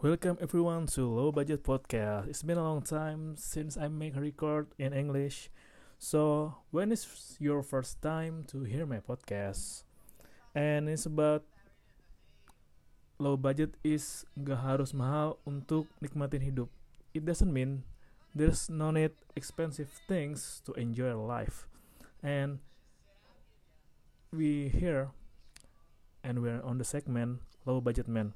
Welcome everyone to Low Budget Podcast. It's been a long time since I make a record in English. So, when is your first time to hear my podcast? And it's about low budget is gak harus mahal untuk nikmatin hidup. It doesn't mean there's no need expensive things to enjoy life. And we here and we're on the segment low budget man.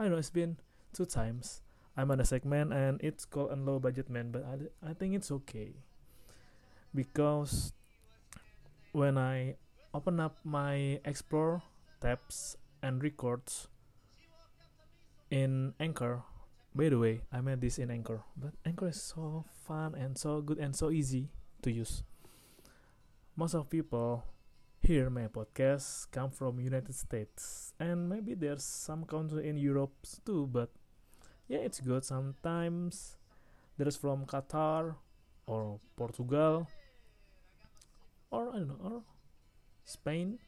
I know it's been two times. I'm on a segment and it's called a low budget man, but I, I think it's okay because when I open up my explore tabs and records in Anchor. By the way, I made this in Anchor, but Anchor is so fun and so good and so easy to use. Most of people here my podcast come from United States and maybe there's some country in Europe too, but yeah, it's good. Sometimes there's from Qatar or Portugal or I don't know or Spain.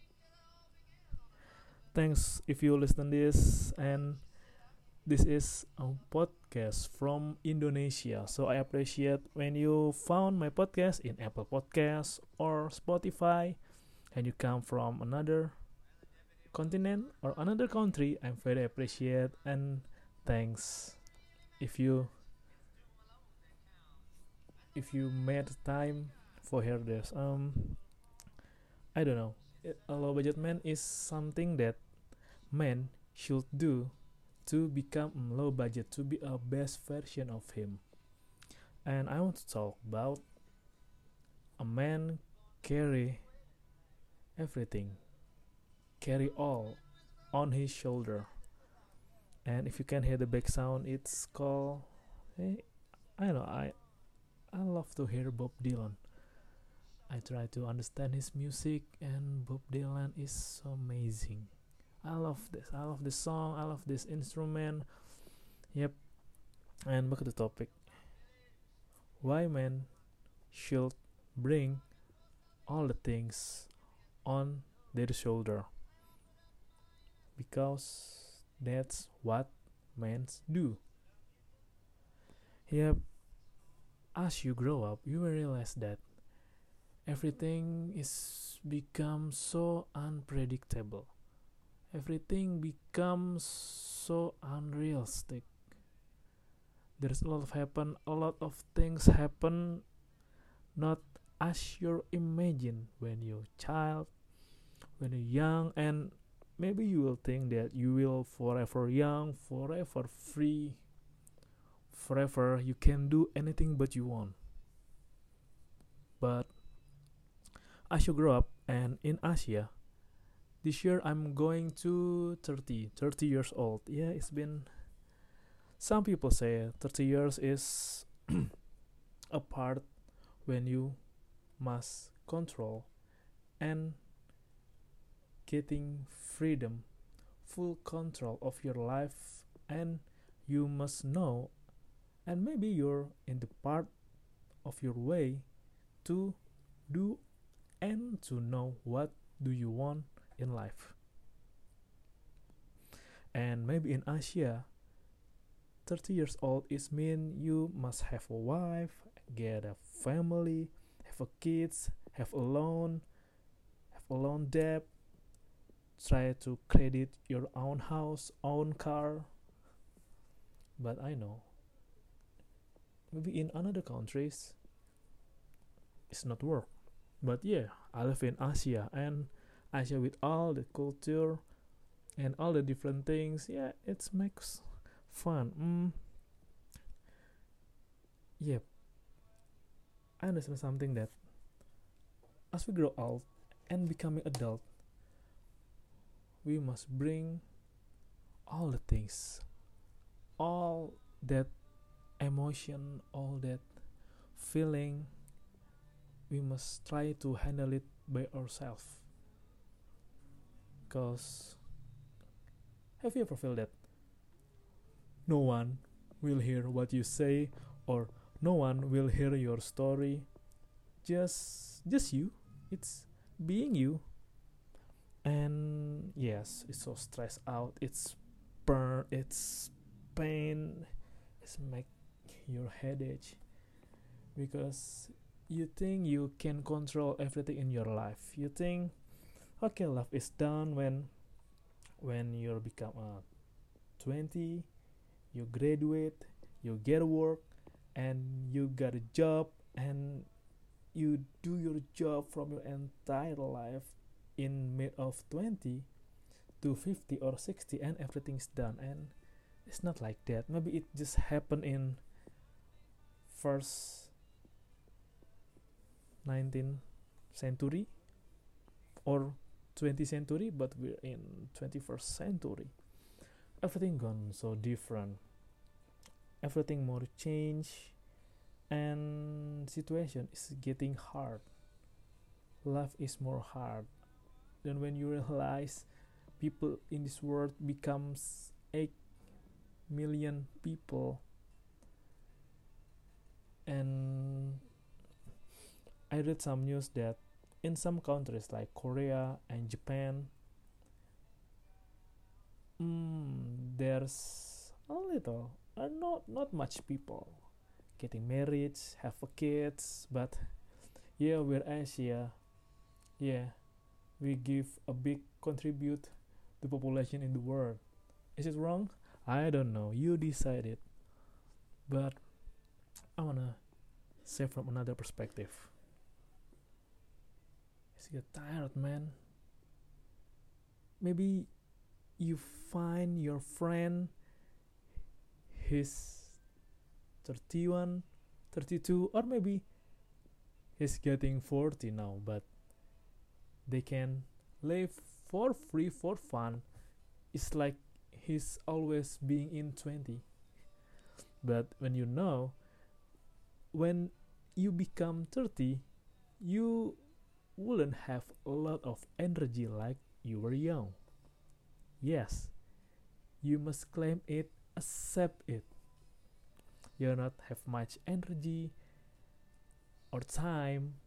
Thanks if you listen this and this is a podcast from Indonesia. So I appreciate when you found my podcast in Apple Podcasts or Spotify and you come from another continent or another country. I'm very appreciate and thanks if you if you made time for this um i don't know. A low budget man is something that men should do to become low budget to be a best version of him. And i want to talk about a man carry everything carry all on his shoulder and if you can hear the back sound it's called hey, i know i i love to hear bob dylan. I try to understand his music and bob dylan is so amazing. I love this i love this song i love this instrument. Yep. And back to the topic. Why men should bring all the things on their shoulder? Because that's what men do. Yep, as you grow up, you will realize that everything is become so unpredictable. Everything becomes so unrealistic. There's a lot of happen, a lot of things happen not as you imagine when you're child, when you're young, and maybe you will think that you will forever young, forever free, forever you can do anything but you want. But as you grow up and in Asia, this year I'm going to 30, 30 years old. Yeah, it's been some people say 30 years is a part when you must control and getting freedom, full control of your life, and you must know, and maybe you're in the part of your way to do and to know what do you want in life. And maybe in Asia, 30 years old is mean you must have a wife, get a family, have a kids, have a loan, have a loan debt, try to credit your own house, own car. But I know maybe in another countries it's not work. But yeah, I live in Asia and Asia with all the culture and all the different things. Yeah, it makes fun. Mm. Yep. I understand something that as we grow old and becoming adult, we must bring all the things, all that emotion, all that feeling. We must try to handle it by ourselves. Because have you ever felt that no one will hear what you say or no one will hear your story just just you it's being you and yes it's so stressed out. It's burn it's pain. It's make your headache. Because you think you can control everything in your life. You think okay life is done when when you become uh, 20 you graduate you get work and you got a job and you do your job from your entire life in mid of 20 to 50 or 60 and everything's done. And it's not like that. Maybe it just happened in first 19th century or 20th century but we're in 21st century. Everything gone so different. Everything more change and situation is getting hard. Life is more hard then when you realize people in this world becomes 8 million people and i read some news that in some countries like korea and japan mm, there's a little uh, not not much people getting married have a kids but yeah we're asia. Yeah we give a big contribute to population in the world. Is it wrong? I don't know. You decide it. But i wanna say from another perspective. You're tired man maybe you find your friend. He's 31 32 or maybe he's getting 40 now but they can live for free for fun. It's like he's always being in 20 but when you know when you become 30 you wouldn't have a lot of energy like you were young. Yes you must claim it accept it. You not have much energy or time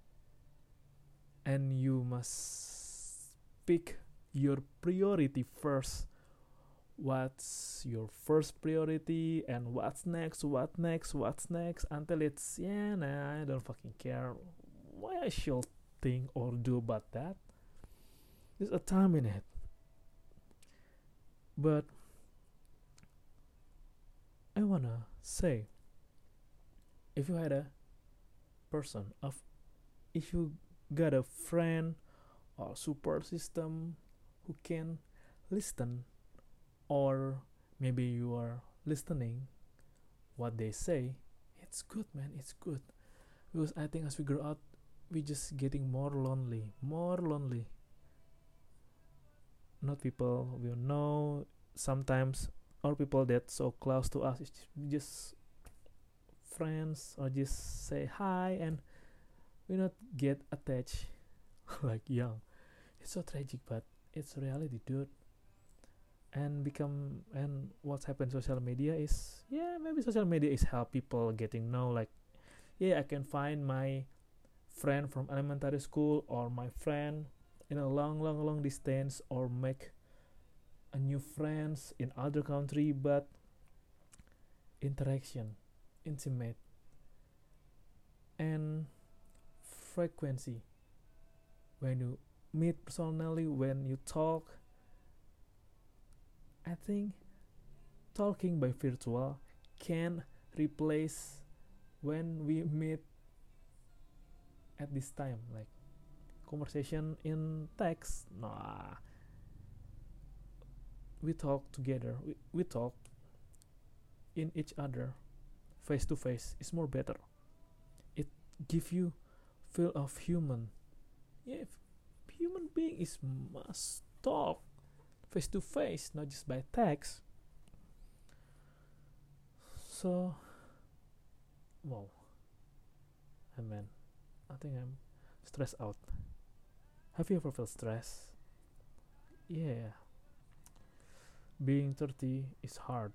and you must pick your priority first. What's your first priority and what's next what next what's next until it's yeah nah i don't fucking care what i should think or do about that. There's a time in it. But i wanna say if you had a person of if you got a friend or support system who can listen or maybe you are listening what they say it's good man it's good. Because i think as we grow up we just getting more lonely more lonely. Not people we know. Sometimes or people that so close to us it's just friends or just say hi and we not get attached like young. It's so tragic but it's reality dude. And become and what's happened social media is yeah maybe social media is help people getting know like yeah i can find my friend from elementary school or my friend in a long long long distance or make a new friends in other country but interaction intimate. And frequency. When you meet personally when you talk i think talking by virtual can replace when we meet at this time like conversation in text. Nah. We talk together. We, we talk in each other face to face. Is more better. It give you feel of human. Yeah human being is must talk face to face not just by text. So wow. I mean I think I'm stressed out. Have you ever felt stress yeah. Being 30 is hard.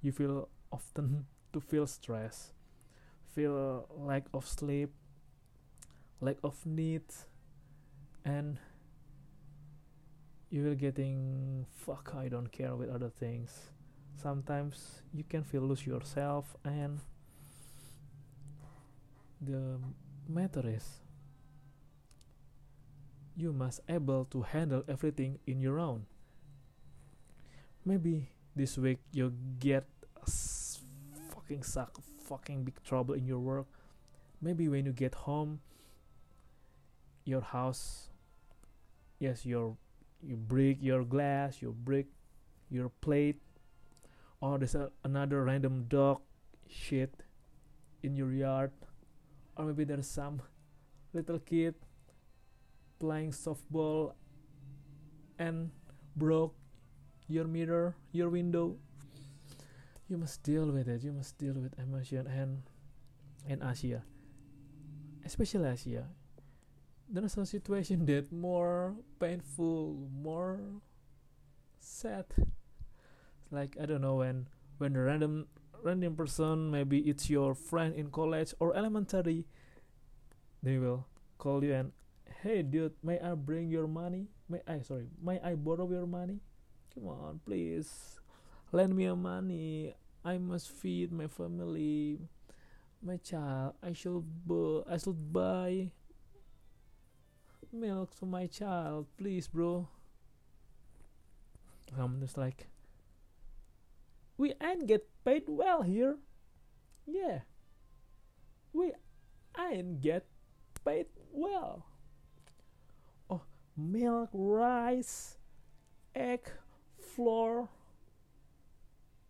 You feel often to feel stress feel lack of sleep lack of need and you will getting fuck i don't care with other things. Sometimes you can feel lose yourself and the matter is you must able to handle everything in your own. Maybe this week you get fucking suck fucking big trouble in your work. Maybe when you get home your house yes your you break your glass you break your plate or there's a, another random dog shit in your yard or maybe there's some little kid playing softball and broke your mirror your window. You must deal with it you must deal with emotion and in asia especially asia there's a situation that more painful more sad. Like i don't know when when a random random person maybe it's your friend in college or elementary they will call you and hey dude may i bring your money? May i sorry may i borrow your money? Come on please. Lend me your money. I must feed my family. My child i should bu- i should buy milk to my child please bro. I'm just like we ain't get paid well here. Yeah. We ain't get paid well. Oh milk rice egg flour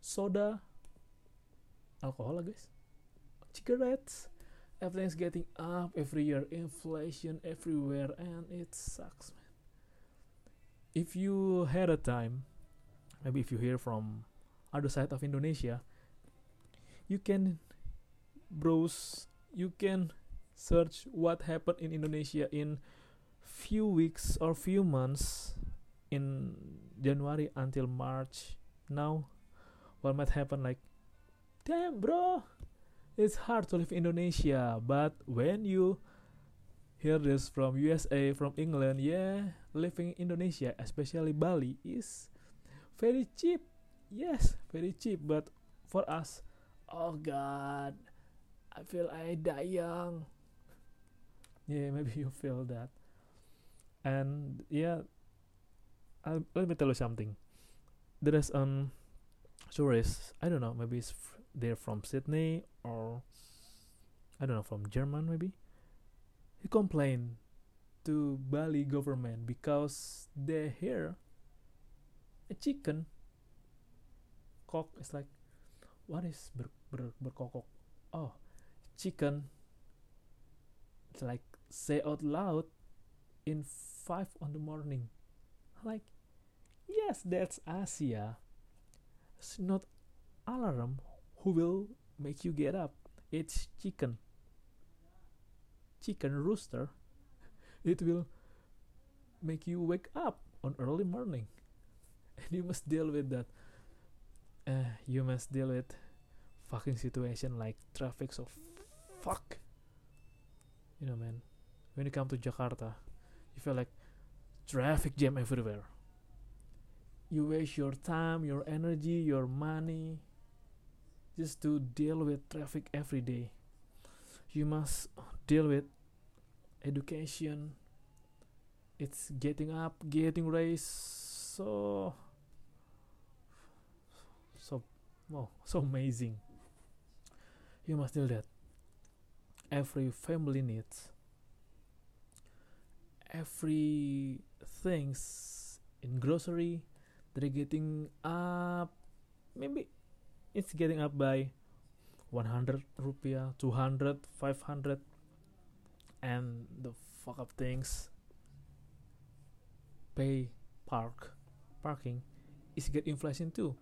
soda alcohol guys cigarettes everything's getting up every year inflation everywhere and it sucks man. If you had a time maybe if you hear from other side of Indonesia you can browse you can search what happened in Indonesia in few weeks or few months in January until March. Now what might happen like damn bro it's hard to live in Indonesia but when you hear this from USA from England yeah living in Indonesia especially Bali is very cheap. Yes very cheap but for us oh god i feel i die young yeah maybe you feel that. And yeah I'll, let me tell you something. There is um tourist i don't know maybe it's they're from sydney or i don't know from german maybe? He complained to bali government because they hear a chicken cock is like what is ber, ber, berkokok oh chicken it's like say out loud in five on the morning. Like yes that's asia. It's not alarm who will make you get up. It's chicken. Chicken rooster. It will make you wake up on early morning. And you must deal with that. Uh, you must deal with fucking situation like traffic so fuck. You know man when you come to Jakarta you feel like traffic jam everywhere. You waste your time your energy your money just to deal with traffic every day. You must deal with education. It's getting up getting raised so so wow so amazing. You must deal that. Every family needs. Every things in grocery they're getting up maybe it's getting up by 100 rupiah 200 500 and the fuck up things. Pay park parking is get inflation too.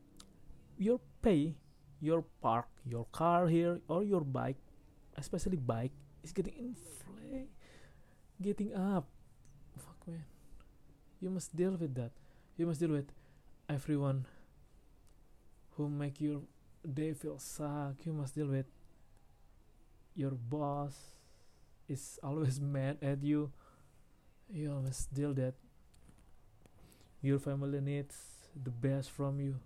Your pay your park your car here or your bike especially bike is getting inflate getting up. Fuck man. You must deal with that. You must deal with everyone who make your day feel suck you must deal with your boss. Is always mad at you. You must deal that your family needs the best from you.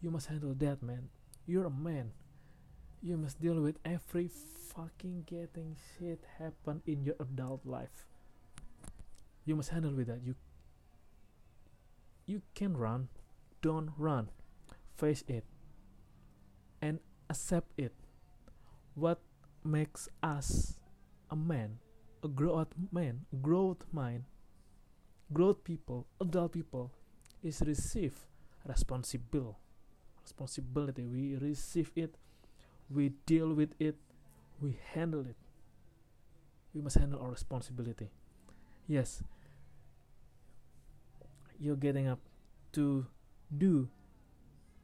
You must handle that man. You're a man. You must deal with every fucking getting shit happen in your adult life. You must handle with that. You you can run. Don't run. Face it and accept it. What makes us a man a growth man growth mind growth people adult people is receive responsible responsibility. We receive it we deal with it we handle it. We must handle our responsibility. Yes. You're getting up to do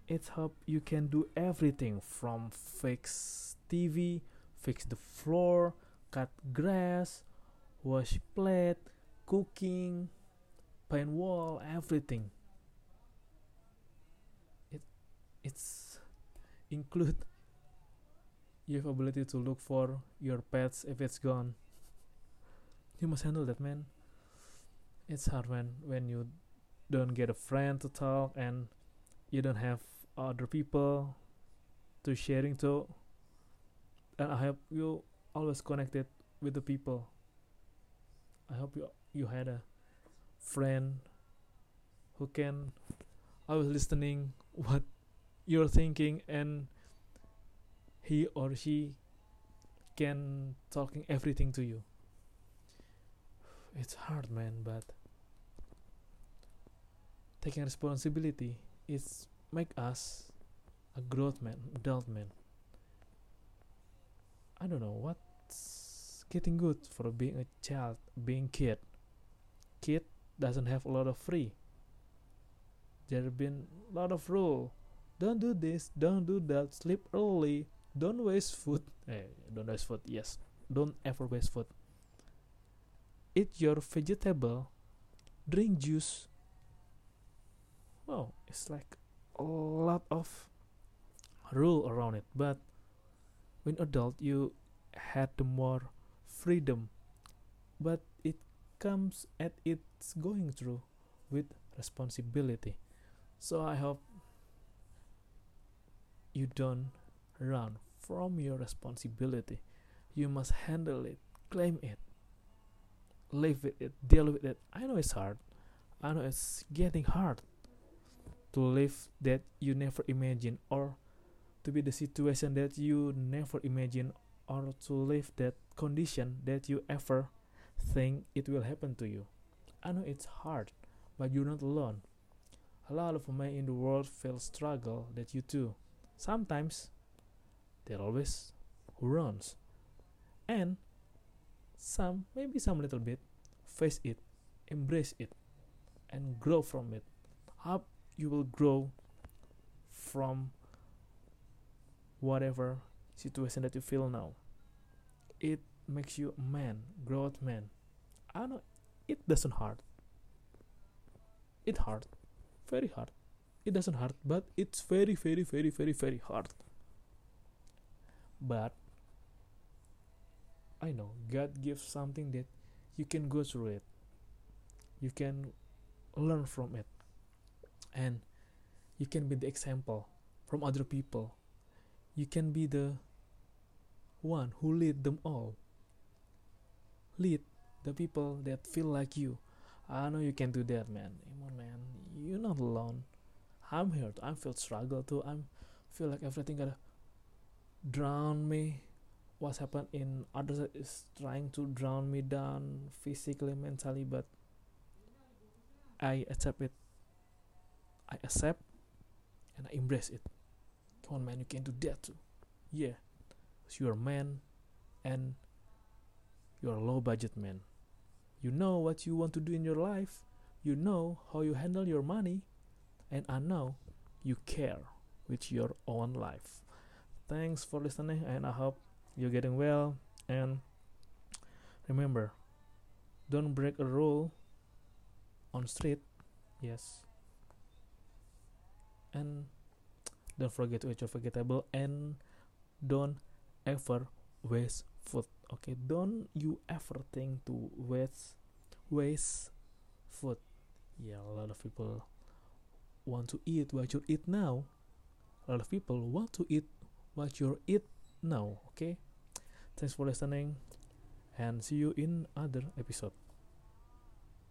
it's hope you can do everything from fix tv fix the floor cut grass wash plate cooking paint wall everything. It it's include you have ability to look for your pets if it's gone. You must handle that man. It's hard when when you don't get a friend to talk and you don't have other people to sharing. To and i hope you always connected with the people. I hope you you had a friend who can always listening what you're thinking and he or she can talking everything to you. It's hard man but taking responsibility is make us a growth man adult man? I don't know what's getting good for being a child being kid? Kid doesn't have a lot of free. There have been a lot of rule don't do this don't do that sleep early don't waste food. Eh, don't waste food yes. Don't ever waste food. Eat your vegetable drink juice. Wow it's like lot of rule around it but when adult you had the more freedom but it comes at its going through with responsibility so i hope you don't run from your responsibility. You must handle it, claim it, live with it, deal with it. I know it's hard. I know it's getting hard to live that you never imagine or to be the situation that you never imagine or to live that condition that you ever think it will happen to you. I know it's hard, but you're not alone. A lot of men in the world feel struggle that you too. Sometimes there always who runs and some maybe some little bit face it embrace it and grow from it up you will grow from whatever situation that you feel now. It makes you a man growth man. I know it doesn't hurt. It hard very hard. It doesn't hurt but it's very very very very very hard. But I know God gives something that you can go through it, you can learn from it, and you can be the example from other people. You can be the one who lead them all. Lead the people that feel like you. I know you can do that, man. Come on, man. You're not alone. I'm here. I feel struggle too. I'm feel like everything gotta drown me what's happened in others is trying to drown me down physically mentally but i accept it i accept and i embrace it. Come on man you can do that too. Yeah you're a man and you're a low budget man. You know what you want to do in your life. You know how you handle your money. And i know you care with your own life. Thanks for listening and i hope you're getting well. And remember don't break a rule on street. Yes and don't forget to eat your vegetable and don't ever waste food okay? Don't you ever think to waste waste food. Yeah a lot of people want to eat what you eat now. A lot of people want to eat what you eat now okay? Thanks for listening and see you in other episode